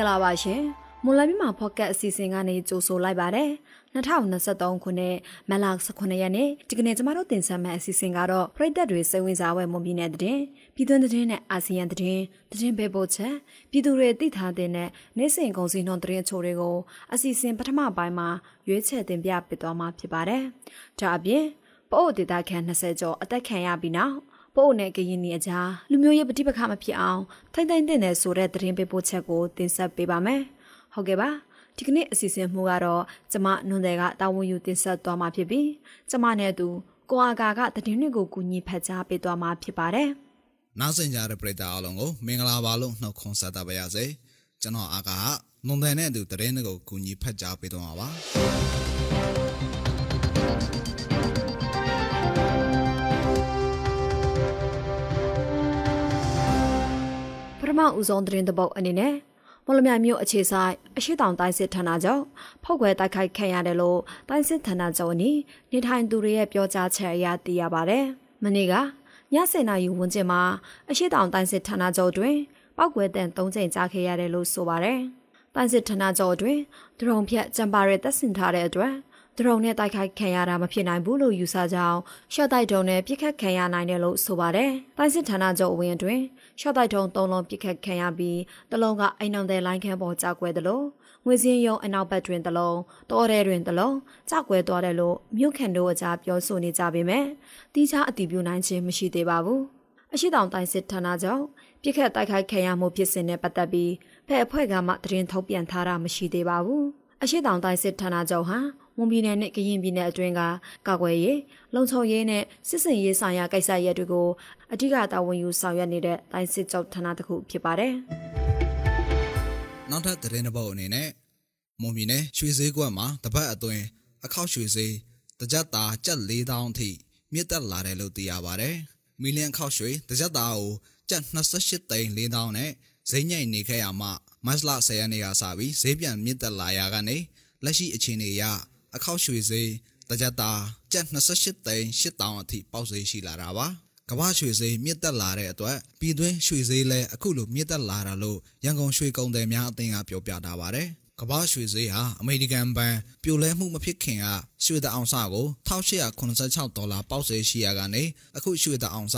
္ဂလာပါရှင်မွန်လမြမှာဖော့ကတ်အစီအစဉ်ကနေကြိုဆိုလိုက်ပါတယ်2023ခုနှစ်မတ်လ18ရက်နေ့ဒီကနေ့ကျမတို့တင်ဆက်မယ့်အစီအစဉ်ကတော့ပြည်သက်တွေစိတ်ဝင်စားဝဲမွန်ပြည်နယ်တဲ့ပြည်တွင်းတဲ့နဲ့အာဆီယံတဲ့တဲ့ဘေပို့ချက်ပြည်သူတွေသိထားတဲ့နဲ့နေ့စဉ်ကုန်စည်နှုန်းတဲ့ချိုတွေကိုအစီအစဉ်ပထမပိုင်းမှာရွေးချယ်တင်ပြပေးသွားမှာဖြစ်ပါတယ်ဒါအပြင်ပို့ဒေတာခန့်20ကျော်အသက်ခံရပြီးနောက် ပို့နဲ့ကရင်နီအကြားလူမျိုးရေးပဋိပက္ခမဖြစ်အောင်ထိုင်တိုင်တဲ့နယ်ဆိုတဲ့သတင်းပေးပို့ချက်ကိုတင်ဆက်ပေးပါမယ်။ဟုတ်ကဲ့ပါ။ဒီကနေ့အစီအစဉ်မှုကတော့ကျမနွန်တယ်ကတာဝန်ယူတင်ဆက်သွားမှာဖြစ်ပြီးကျမနဲ့သူကိုအာကာကသတင်းတွေကိုကူညီဖတ်ကြားပေးသွားမှာဖြစ်ပါတယ်။နောက်ဆင်ကြတဲ့ပရိသတ်အားလုံးကိုမင်္ဂလာပါလို့နှုတ်ခွန်းဆက်တာပါရစေ။ကျွန်တော်အာကာကနွန်တယ်နဲ့သူသတင်းတွေကိုကူညီဖတ်ကြားပေးသွားမှာပါ။ မဦးဆုံးသတင်းတပုတ်အနေနဲ့မော်လမြိုင်မြို့အခြေဆိုင်အရှိတောင်တိုင်းစစ်ဌာနချုပ်ဖောက်ခွဲတိုက်ခိုက်ခံရတယ်လို့တိုင်းစစ်ဌာနချုပ်အနီးနေထိုင်သူတွေရဲ့ပြောကြားချက်အရသိရပါဗျ။မနေ့ကည7:00နာရီဝန်းကျင်မှာအရှိတောင်တိုင်းစစ်ဌာနချုပ်တွင်ပောက်ကွဲတန်၃ချိန်ကြားခဲ့ရတယ်လို့ဆိုပါတယ်။တိုင်းစစ်ဌာနချုပ်တွင်ဒရုံဖြတ်ကြံပါရဲတပ်ဆင်ထားတဲ့အတွက် ဒရုံနဲ့တိုက်ခိုက်ခံရတာမဖြစ်နိုင်ဘူးလို့ယူဆကြောင်းရှော့တိုက်ဒုံနဲ့ပြစ်ခတ်ခံရနိုင်တယ်လို့ဆိုပါတယ်။တိုင်းစစ်ဌာနချုပ်အဝင်တွင်ရှော့တိုက်ဒုံ၃လုံးပြစ်ခတ်ခံရပြီးတလုံးကအိမ်အောင်တဲ့လိုင်းခန်းပေါ်ကြောက်ကွဲတယ်လို့ငွေစင်းရုံအနောက်ဘက်တွင်တလုံးတောထဲတွင်တလုံးကြောက်ကွဲသွားတယ်လို့မြို့ခံတို့အကြားပြောဆိုနေကြပေမဲ့တိကျအတည်ပြုနိုင်ခြင်းမရှိသေးပါဘူး။အရှိတောင်တိုင်းစစ်ဌာနချုပ်ပြစ်ခတ်တိုက်ခိုက်ခံရမှုဖြစ်စဉ်နဲ့ပတ်သက်ပြီးဖဲ့အဖွဲ့ကမှသတင်းထုတ်ပြန်ထားတာမရှိသေးပါဘူး။အရှိတောင်တိုင်းစစ်ဌာနချုပ်ဟာ မွန်ပြည်နယ်နဲ့ကရင်ပြည်နယ်အတွင်းကကာကွယ်ရေးလုံခြုံရေးနဲ့စစ်စင်ရေးဆိုင်ရာကိစ္စရပ်တွေကိုအဓိကတာဝန်ယူဆောင်ရွက်နေတဲ့တိုင်းစစ်ချုပ်ဌာနတစ်ခုဖြစ်ပါတယ်။နောက်ထပ်သတင်းတစ်ပုဒ်အနေနဲ့မွန်ပြည်နယ်ရွှေစည်းကွက်မှာတပတ်အတွင်းအခောက်ရွှေစည်းတကြက်သားကျပ်4000အထိမြင့်တက်လာတယ်လို့သိရပါတယ်။မီလီယံခောက်ရွှေတကြက်သားကိုကျပ်28သိန်း4000နဲ့ဈေးညိုင်နေခဲ့ရမှမတ်လ10ရက်နေ့ကစပြီးဈေးပြန်မြင့်တက်လာရကနေလက်ရှိအခြေအနေအရ အခောက်ရွှေဈေးတကြက်သားကျပ်28သိန်း8000အထိပေါက်ဈေးရှိလာတာပါကမ္ဘာရွှေဈေးမြင့်တက်လာတဲ့အတွက်ပြည်တွင်းရွှေဈေးလည်းအခုလိုမြင့်တက်လာတာလို့ရန်ကုန်ရွှေကုန်သည်များအသင်းကပြောပြထားပါတယ်ကမ္ဘာရွှေဈေးဟာအမေရိကန်ဘဏ်ပြိုလဲမှုမဖြစ်ခင်ကရွှေတအောင်စကို1886ဒေါ်လာပေါက်ဈေးရှိရကနေအခုရွှေတအောင်စ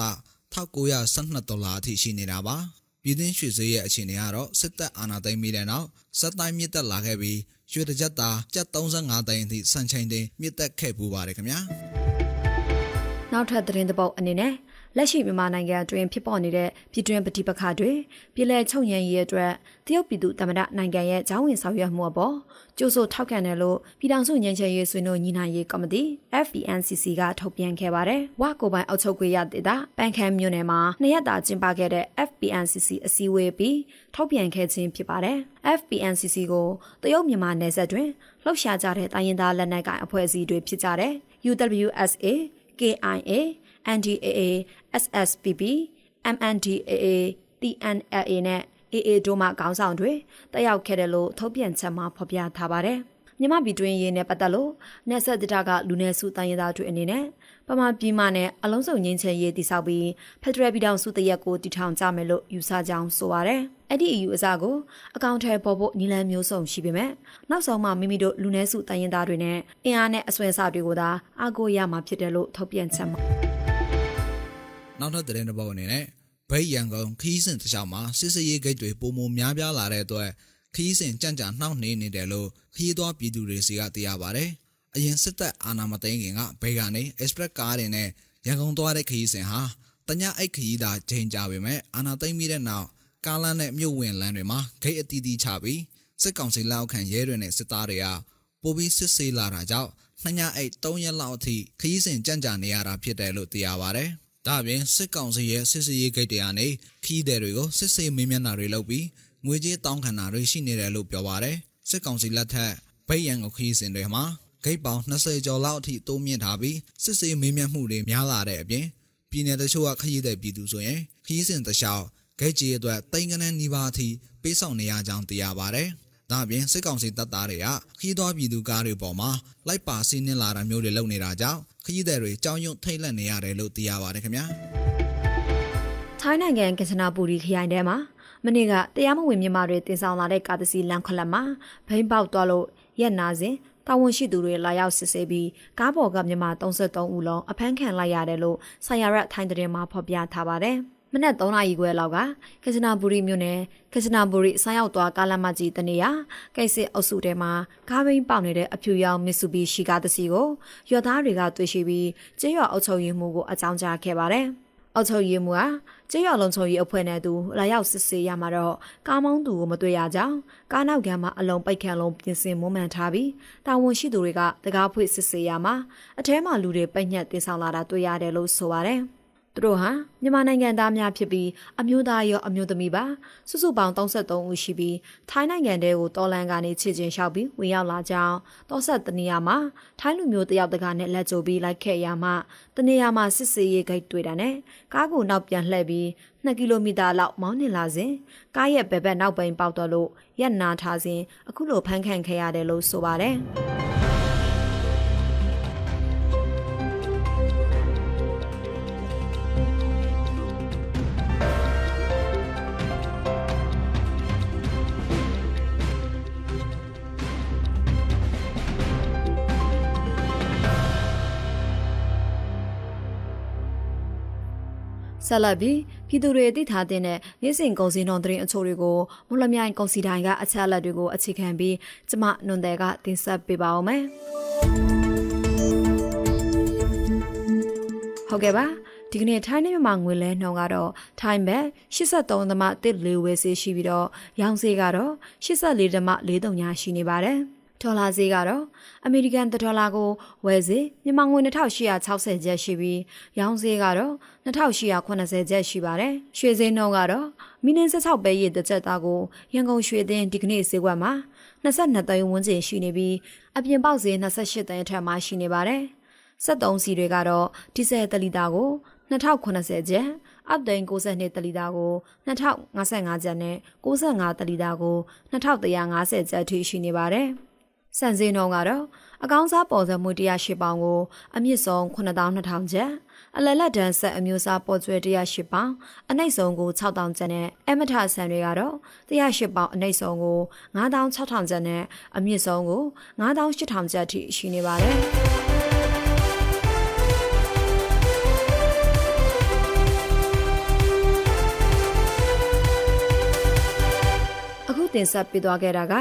1912ဒေါ်လာအထိရှိနေတာပါပြည်တွင်းရွှေဈေးရဲ့အခြေအနေကတော့စစ်တပ်အာဏာသိမ်းပြီးတဲ့နောက်စက်တိုင်းမြင့်တက်လာခဲ့ပြီး ရွှေတစ်ကြက်သားကျပ်35သိန်းအထိစံချိန်တင်မြင့်တက်ခဲ့ပူပါတယ်ခင်ဗျာနောက်ထပ်သတင်းတစ်ပုဒ်အနေနဲ့ လက်ရှိမြန်မာနိုင်ငံအတွင်းဖြစ်ပေါ်နေတဲ့ပြည်တွင်းပဋိပက္ခတွေပြည်လဲချုပ်ရန်ရေးအတွက်တရုတ်ပြည်သူသမ္မတနိုင်ငံရဲ့ဂျောင်းဝင်ဆောင်ရွက်မှုအပေါ်ကြိုးဆိုထောက်ခံတယ်လို့ပြည်ထောင်စုငြိမ်းချမ်းရေးဆွေးနွေးညီနိုင်ရေးကော်မတီ FPNCC ကထုတ်ပြန်ခဲ့ပါတယ်။ဝကိုပိုင်အောက်ချုပ်ခွေရဒေတာပန်ခမ်းမြို့နယ်မှာနှစ်ရက်တာကျင်းပခဲ့တဲ့ FPNCC အစည်းအဝေးပြီးထုတ်ပြန်ခဲ့ခြင်းဖြစ်ပါတယ်။ FPNCC ကိုတရုတ်မြန်မာနယ်စပ်တွင်လှုပ်ရှားကြတဲ့တိုင်းရင်းသားလက်နက်ကိုင်အဖွဲ့အစည်းတွေဖြစ်ကြတဲ့ UWSA, KIA NDAA SSPP MNDAA TNLA နဲ့ AA တို့မှခေါင်းဆောင်တွေတက်ရောက်ခဲ့တယ်လို့ထုတ်ပြန်ချက်မှာဖော်ပြထားပါတယ်။ မြမပြည်တွင်းရေးနဲ့ပတ်သက်လို့နေဆက်တတကလူနယ်စုတိုင်းရသားတွေအနေနဲ့ပမာပြည်မနဲ့အလုံးစုံငင်းချင်ရေးတည်ဆောက်ပြီးဖက်ဒရယ်ပြည်ထောင်စုတရက်ကိုတည်ထောင်ကြမယ်လို့ယူဆကြောင်းဆိုပါရယ်။အဲ့ဒီအယူအဆကိုအကောင့်ထဲပေါ်ဖို့နီလန်မျိုးစုံရှိပေမဲ့နောက်ဆုံးမှမိမိတို့လူနည်းစုတိုင်းရင်းသားတွေနဲ့အင်အားနဲ့အစွဲအစတွေကိုသာအားကိုးရမှာဖြစ်တယ်လို့ထုတ်ပြန်ချက်မှာနောက်ထပ်သတင်းတစ်ပုဒ်အနေနဲ့ဗိတ်ရန်ကုန်ခီးစင်တခြားမှာစစ်စရေးဂိတ်တွေပုံမများပြားလာတဲ့အတွက် ခီးစင်ကြံ့ကြာနှောင့်နှေးနေတယ်လို့ခီးသွားပြည်သူတွေစီကသိရပါဗျ။အရင်စစ်တပ်အာဏာမသိမ်းခင်ကဘိတ်ကနေ express ကားတွေနဲ့ရန်ကုန်သွားတဲ့ခီးစင်ဟာတ냐အိတ်ခီးသာချိန်ကြပေမဲ့အာဏာသိမ်းပြီးတဲ့နောက်ကားလမ်းနဲ့မြို့ဝင်လမ်းတွေမှာဂိတ်အတီးတီးချပြီးစစ်ကောင်စီလက်အောက်ခံရဲတွေနဲ့စစ်သားတွေကပိုပြီးစစ်ဆေးလာတာကြောင့်နှစ်ညအိတ်၃ရက်လောက်အထိခရီးစဉ်ကြံ့ကြာနေရတာဖြစ်တယ်လို့သိရပါဗျ။ဒါအပြင်စစ်ကောင်စီရဲ့စစ်စရေးဂိတ်တွေကနေခီးတဲ့တွေကိုစစ်ဆေးမေးမြန်းတာတွေလုပ်ပြီး ငွေကြေးတောင်းခံတာတွေရှိနေတယ်လို့ပြောပါတယ်စစ်ကောင်စီလက်ထက်ဗိတ်ရန်ကိုခီးစဉ်တွေမှာဂိတ်ပေါင်း20ကျော်လောက်အထိတိုးမြင့်ထားပြီးစစ်ဆေးမေးမြန်းမှုတွေများလာတဲ့အပြင်ပြည်내တချို့ကခရီးတဲ့ပြည်သူဆိုရင်ခရီးစဉ်တခြားဂိတ်ကြီးအတွက်တိန်ကနန်းနီးပါးအထိပေးဆောင်နေရကြောင်းသိရပါတယ်ဒါအပြင်စစ်ကောင်စီတပ်သားတွေကခီးသွားပြည်သူကားတွေပေါ်မှာလိုက်ပါစီးနင်းလာတာမျိုးတွေလုပ်နေတာကြောင့်ခရီးသည်တွေကြောင်းရွံ့ထိတ်လန့်နေရတယ်လို့သိရပါတယ်ခင်ဗျာထိုင်းနိုင်ငံကင်ချနာပူရီခရိုင်ထဲမှာ မနေ့ကတရားမဝင်မြန်မာတွေတင်ဆောင်လာတဲ့ကားတစ်စီးလမ်းခလက်မှာဘိန်းပေါက်သွားလို့ရက်နာစဉ်တာဝန်ရှိသူတွေလာရောက်စစ်ဆေးပြီးကားပေါ်ကမြန်မာ33ဦးလုံးအဖမ်းခံလိုက်ရတယ်လို့ဆာယာရက်ထိုင်းတဲ့မှာဖော်ပြထားပါတယ်။မနက်3နာရီခွဲလောက်ကကစနာဘူရီမြို့နယ်ကစနာဘူရီဆိုင်းရောက်သွားကားလမ်းမကြီးတနေရကိစ္စအုပ်စုထဲမှာကားဘိန်းပေါက်နေတဲ့အဖြူရောင်မစ်ဆူဘီရှီကားတစ်စီးကိုရွက်သားတွေကတွေ့ရှိပြီးကျေးရွာအုပ်ချုပ်ရေးမှူးကိုအကြောင်းကြားခဲ့ပါတယ်။ အောက်ချုပ်ရေးမှုဟာကျေးရွာလုံးချုပ်ရေးအဖွဲ့နဲ့သူလာရောက်စစ်ဆေးရမှာတော့ကားမောင်းသူကိုမတွေ့ရကြောင်းကားနောက်ကမှာအလုံးပိတ်ခံလုံးပြင်ဆင်မွမ်းမံထားပြီးတာဝန်ရှိသူတွေကတကားဖွင့်စစ်ဆေးရမှာအထဲမှာလူတွေပိတ်ညက်တင်ဆောင်လာတာတွေ့ရတယ်လို့ဆိုပါတယ်။ သူတို့ဟာမြန်မာနိုင်ငံသားများဖြစ်ပြီးအမျိုးသားရောအမျိုးသမီးပါစုစုပေါင်း33ဦးရှိပြီးထိုင်းနိုင်ငံတဲကိုတော်လန်ကနေခြေချင်းလျှောက်ပြီးဝင်ရောက်လာကြောင်းတောဆက်တနေရာမှာထိုင်းလူမျိုးတယောက်တကားနဲ့လက်ကြိုပြီးလိုက်ခဲ့ရမှတနေရာမှာစစ်စေးရေးဂိတ်တွေ့တာနဲ့ကားကိုနောက်ပြန်လှည့်ပြီး2ကီလိုမီတာလောက်မောင်းနေလာစဉ်ကားရဲ့ဘက်ဘက်နောက်ပိန်ပေါက်တော့လို့ရက်နာထားစဉ်အခုလိုဖမ်းခံခဲ့ရတယ်လို့ဆိုပါတယ် ဆက်လက်ပြီးပြည်သူတွေသိထားတဲ့နေ့စဉ်ကုန်စည်နှုန်းသတင်းအချို့တွေကိုမလမြိုင်ကုန်စည်တိုင်းကအချက်အလက်တွေကိုအခြေခံပြီးကျမနွန်တဲ့ကတင်ဆက်ပေးပါအောင်မယ်။ဟုတ်ကဲ့ပါဒီကနေ့ထိုင်းနိုင်ငံမှာငွေလဲနှုန်းကတော့ထိုင်းဘက်83.14ဝယ်စေရှိပြီးတော့ရောင်းဈေးကတော့84.43ညာရှိနေပါတယ်။ ဒေါ်လာဈေးကတော့အမေရိကန်ဒေါ်လာကိုဝယ်ဈေးမြန်မာငွေ2860ကျပ်ရှိပြီးရောင်းဈေးကတော့2880ကျပ်ရှိပါတယ်။ရွှေဈေးနှုန်းကတော့မီနင်း16ပဲရည်တစ်ကျပ်သားကိုရန်ကုန်ရွှေသင်းဒီကနေ့ဈေးကွက်မှာ22သိန်းဝန်းကျင်ရှိနေပြီးအပြင်ပေါက်ဈေး28သိန်းအထက်မှာရှိနေပါတယ်။73စီတွေကတော့ဒီဇယ်တလီတာကို2080ကျပ်အပ်သိန်း62တလီတာကို2055ကျပ်နဲ့65တလီတာကို2150ကျပ်ထိရှိနေပါတယ်။ စံစင်းနှုန်းကတော့အကောင်းစားပေါ်စမှု108ပေါင်ကိုအမြင့်ဆုံး9200ကျပ်အလလတ်တန်းဆက်အမျိုးအစားပေါ်ကျွဲ108ပေါင်အနှိမ့်ဆုံးကို6000ကျပ်နဲ့အမထဆန်တွေကတော့108ပေါင်အနှိမ့်ဆုံးကို9600ကျပ်နဲ့အမြင့်ဆုံးကို9800ကျပ်ထိရှိနေပါတယ် တင်ဆက်ပေးသွားခဲ့တာက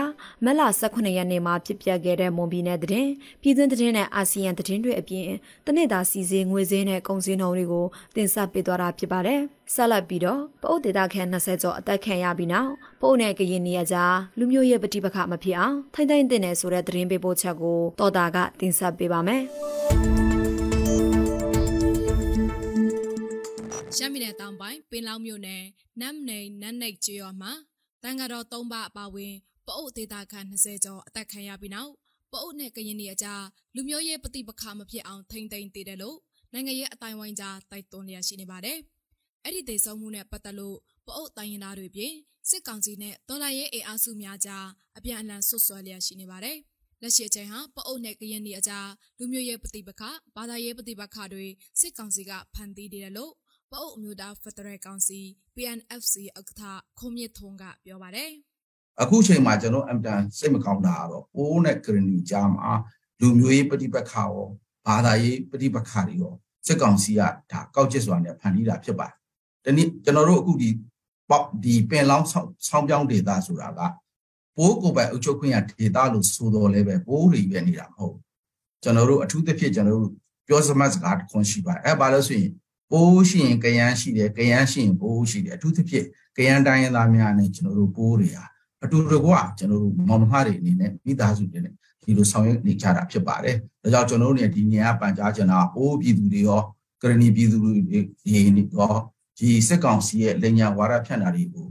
မက်လ18ရက်နေ့မှာဖြစ်ပျက်ခဲ့တဲ့မွန်ပြည်နယ်တည်ပြည်တွင်းတည်နဲ့အာဆီယံတည်တွေအပြင်တနေ့တာစီစဉ်ငွေစင်းနဲ့ကုန်စည်နှုန်းတွေကိုတင်ဆက်ပေးသွားတာဖြစ်ပါတယ်။ဆက်လက်ပြီးတော့ပအုပ်ဒေတာခန့်20ကျော်အသက်ခံရပြီးနောက်ပအုပ်နဲ့ကရင်နေရကြလူမျိုးရဲ့ပဋိပက္ခမဖြစ်အောင်ထိုင်ထိုင်တင်နေဆိုတဲ့သတင်းပေးပို့ချက်ကိုတော်တာကတင်ဆက်ပေးပါမယ်။ရှမ်းပြည်နယ်တောင်ပိုင်းပင်လောင်းမြို့နယ်နမ်နေနန်းနိတ်ကျွော်မှာ တန်ကတော့၃ပါအပါဝင်ပအုပ်ဒေတာခန့်20ကျော်အသက်ခံရပြီးနောက်ပအုပ်နဲ့ကရင်ပြည်အကြားလူမျိုးရေးပဋိပက္ခမဖြစ်အောင်ထိမ့်သိမ်းတည်တယ်လို့နိုင်ငံရေးအတိုင်းဝိုင်းကြားတိုက်တွန်းလျက်ရှိနေပါတယ်။အဲ့ဒီဒေဆုံးမှုနဲ့ပတ်သက်လို့ပအုပ်တိုင်းရင်းသားတွေပြင်စစ်ကောင်စီနဲ့ဒေါ်လာရေးအင်အားစုများကြားအပြန်အလှန်ဆွဆွဲလျက်ရှိနေပါတယ်။လက်ရှိအချိန်ဟာပအုပ်နဲ့ကရင်ပြည်အကြားလူမျိုးရေးပဋိပက္ခဘာသာရေးပဋိပက္ခတွေစစ်ကောင်စီကဖန်တီးနေတယ်လို့ ပအုပ်အမျိုးသားဖက်ဒရယ်ကောင်စီ PNFC ဥက္ကဋ္ဌခုံမြင့်ထုံးကပြောပါတယ်အခုချိန်မှာကျွန်တော်အမ်တန်စိတ်မကောင်းတာကတော့ပိုးနဲ့ဂရနီကြားမှာလူမျိုးရေးပဋိပက္ခရောဘာသာရေးပဋိပက္ခတွေရောစစ်ကောင်စီကဒါကောက်ကျစ်စွာနဲ့ဖန်တီးတာဖြစ်ပါတယ်။ဒီနေ့ကျွန်တော်တို့အခုဒီပေါ့ဒီပင်လောင်းဆောင်းပြောင်းဒေတာဆိုတာကပိုးကိုယ်ပိုင်အုပ်ချုပ်ခွင့်ရဒေတာလို့ဆိုတော်လဲပဲပိုးတွေပဲနေတာမဟုတ်ကျွန်တော်တို့အထူးသဖြင့်ကျွန်တော်တို့ပြောစမတ်စကားတစ်ခွန်းရှိပါတယ်အဲဘာလို့ဆိုရင် ပိုးရှိရင်ကယန်းရှိတယ်ကယန်းရှိရင်ပိုးရှိတယ်အထူးသဖြင့်ကယန်းတိုင်းရင်းသားများနဲ့ကျွန်တော်တို့ပိုးတွေဟာအတူတကွကျွန်တော်တို့မောင်နှမတွေအနေနဲ့မိသားစုတွေနဲ့ဒီလိုဆောင်ရွက်နေကြတာဖြစ်ပါတယ်။ဒါကြောင့်ကျွန်တော်တို့เนี่ยဒီနေရာပန်ကြားချင်တာအိုးပြည်သူတွေရောကရဏီပြည်သူတွေဒီရောဒီစစ်ကောင်စီရဲ့လက်ညာဝါဒဖြန့်တာတွေကို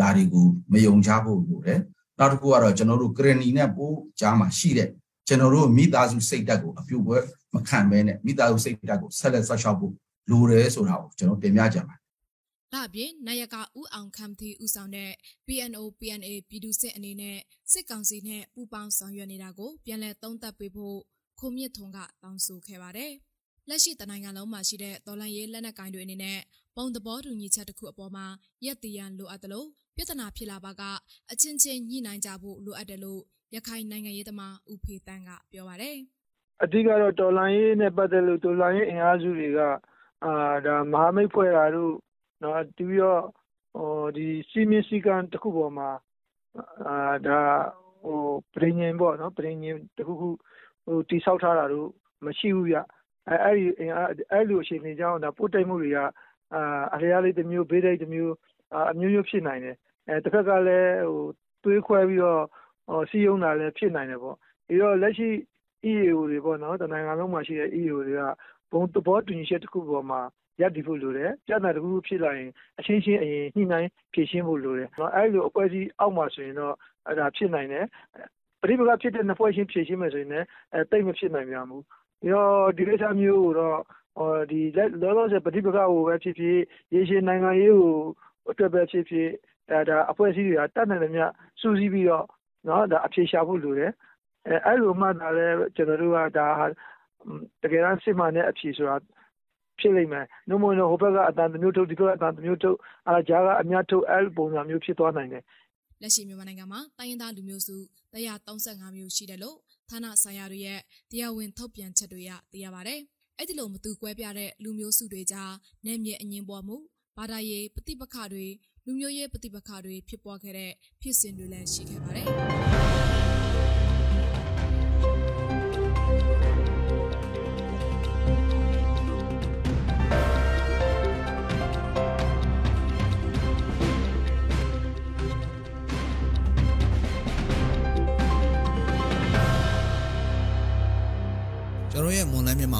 ဒါတွေကိုမယုံကြဖို့လိုတယ်။နောက်တစ်ခုကတော့ကျွန်တော်တို့ကရဏီနဲ့ပိုးကြားမှာရှိတဲ့ကျွန်တော်တို့မိသားစုစိတ်ဓာတ်ကိုအပြုတ်ပွဲမခံဘဲနဲ့မိသားစုစိတ်ဓာတ်ကိုဆက်လက်ဆက်လျှောက်ဖို့ လိုတယ်ဆိုတာကိုကျွန်တော်တင်ပြကြပါဒါအပြင်နာယကဦးအောင်ခမ်းသီဦးဆောင်တဲ့ PNO PNA ပြည်သူစစ်အနေနဲ့စစ်ကောင်စီနဲ့ပူးပေါင်းဆောင်ရွက်နေတာကိုပြန်လည်သုံးသပ်ပေးဖို့ခုံမြင့်ထုံကတောင်းဆိုခဲ့ပါတယ်။လက်ရှိတနိုင်ငံလုံးမှာရှိတဲ့တော်လန်ရေးလက်နက်ကိုင်တွေအနေနဲ့ပုံသဘောတူညီချက်တစ်ခုအပေါ်မှာရက်တည်ရန်လိုအပ်တယ်လို့ပြဿနာဖြစ်လာပါကအချင်းချင်းညှိနှိုင်းကြဖို့လိုအပ်တယ်လို့ရခိုင်နိုင်ငံရေးသမားဦးဖေတန်းကပြောပါတယ်အဓိကတော့တော်လိုင်းရေးနဲ့ပတ်သက်လို့တော်လိုင်းရေးအင်အားစုတွေက အာဒါမဟာမိတ်ဖွဲ့တာတို့နော်တူပြီးတော့ဟိုဒီစီမင်းစီကန်တစ်ခုပေါ်မှာအာဒါဟိုပြည်ငင်ပေါ့နော်ပြည်ငင်တစ်ခုခုဟိုတိဆောက်ထားတာတို့မရှိဘူးဗျအဲအဲ့ဒီအဲ့လိုအခြေအနေကြောင့်ဒါပို့တိတ်မှုတွေကအာအရာလေးတစ်မျိုးဘေးတိတ်တစ်မျိုးအမျိုးမျိုးဖြစ်နိုင်တယ်အဲတစ်ခါကလည်းဟိုတွေးခွဲပြီးတော့ဟိုစီယုံတာလည်းဖြစ်နိုင်တယ်ပေါ့ပြီးတော့လက်ရှိ EAO တွေပေါ့နော်တနိုင်ငံလုံးမှာရှိတဲ့ EAO တွေက ဘုံသဘောတူညီချက်တစ်ခုပေါ်မှာရပ်တည်ဖို့လိုတယ်ပြဿနာတစ်ခုဖြစ်လာရင်အချင်းချင်းအရင်ညှိနှိုင်းဖြေရှင်းဖို့လိုတယ်နော်အဲ့လိုအဖွဲ့အစည်းအောက်မှာဆိုရင်တော့အဲ့ဒါဖြစ်နိုင်တယ်ပရိပကဖြစ်တဲ့နှစ်ဖွဲ့ချင်းဖြေရှင်းမယ်ဆိုရင်လည်းအဲတိတ်မဖြစ်နိုင်ကြဘူးပြီးတော့ဒီကိစ္စမျိုးကိုတော့ဟောဒီလောလောဆယ်ပရိပကကိုပဲဖြစ်ဖြစ်ရေရှည်နိုင်ငံရေးကိုအတွက်ပဲဖြစ်ဖြစ်အဲဒါအဖွဲ့အစည်းတွေကတတ်နိုင်တယ်မြစူးစီးပြီးတော့နော်ဒါအဖြေရှာဖို့လိုတယ်အဲအဲ့လိုမှသာလဲကျွန်တော်တို့ကဒါ တကယ်တမ်းစစ်မှန်တဲ့အဖြေဆိုတာဖြစ်လိမ့်မယ်။နှုတ်မလို့ဟိုဘက်ကအတန်တစ်မျိုးထုတ်ဒီဘက်ကအတန်တစ်မျိုးထုတ်အားကြားကအများထုတ်အဲ့ပုံစံမျိုးဖြစ်သွားနိုင်တယ်။လက်ရှိမြန်မာနိုင်ငံမှာတိုင်းရင်းသားလူမျိုးစု135မျိုးရှိတယ်လို့ဌာနဆိုင်ရာတွေရဲ့တရားဝင်ထုတ်ပြန်ချက်တွေရသိရပါတယ်။အဲ့ဒီလိုမတူကွဲပြားတဲ့လူမျိုးစုတွေကြားနယ်မြေအငင်းပွားမှုဘာသာရေးပဋိပက္ခတွေလူမျိုးရေးပဋိပက္ခတွေဖြစ်ပွားခဲ့တဲ့ဖြစ်စဉ်တွေလည်းရှိခဲ့ပါတယ်။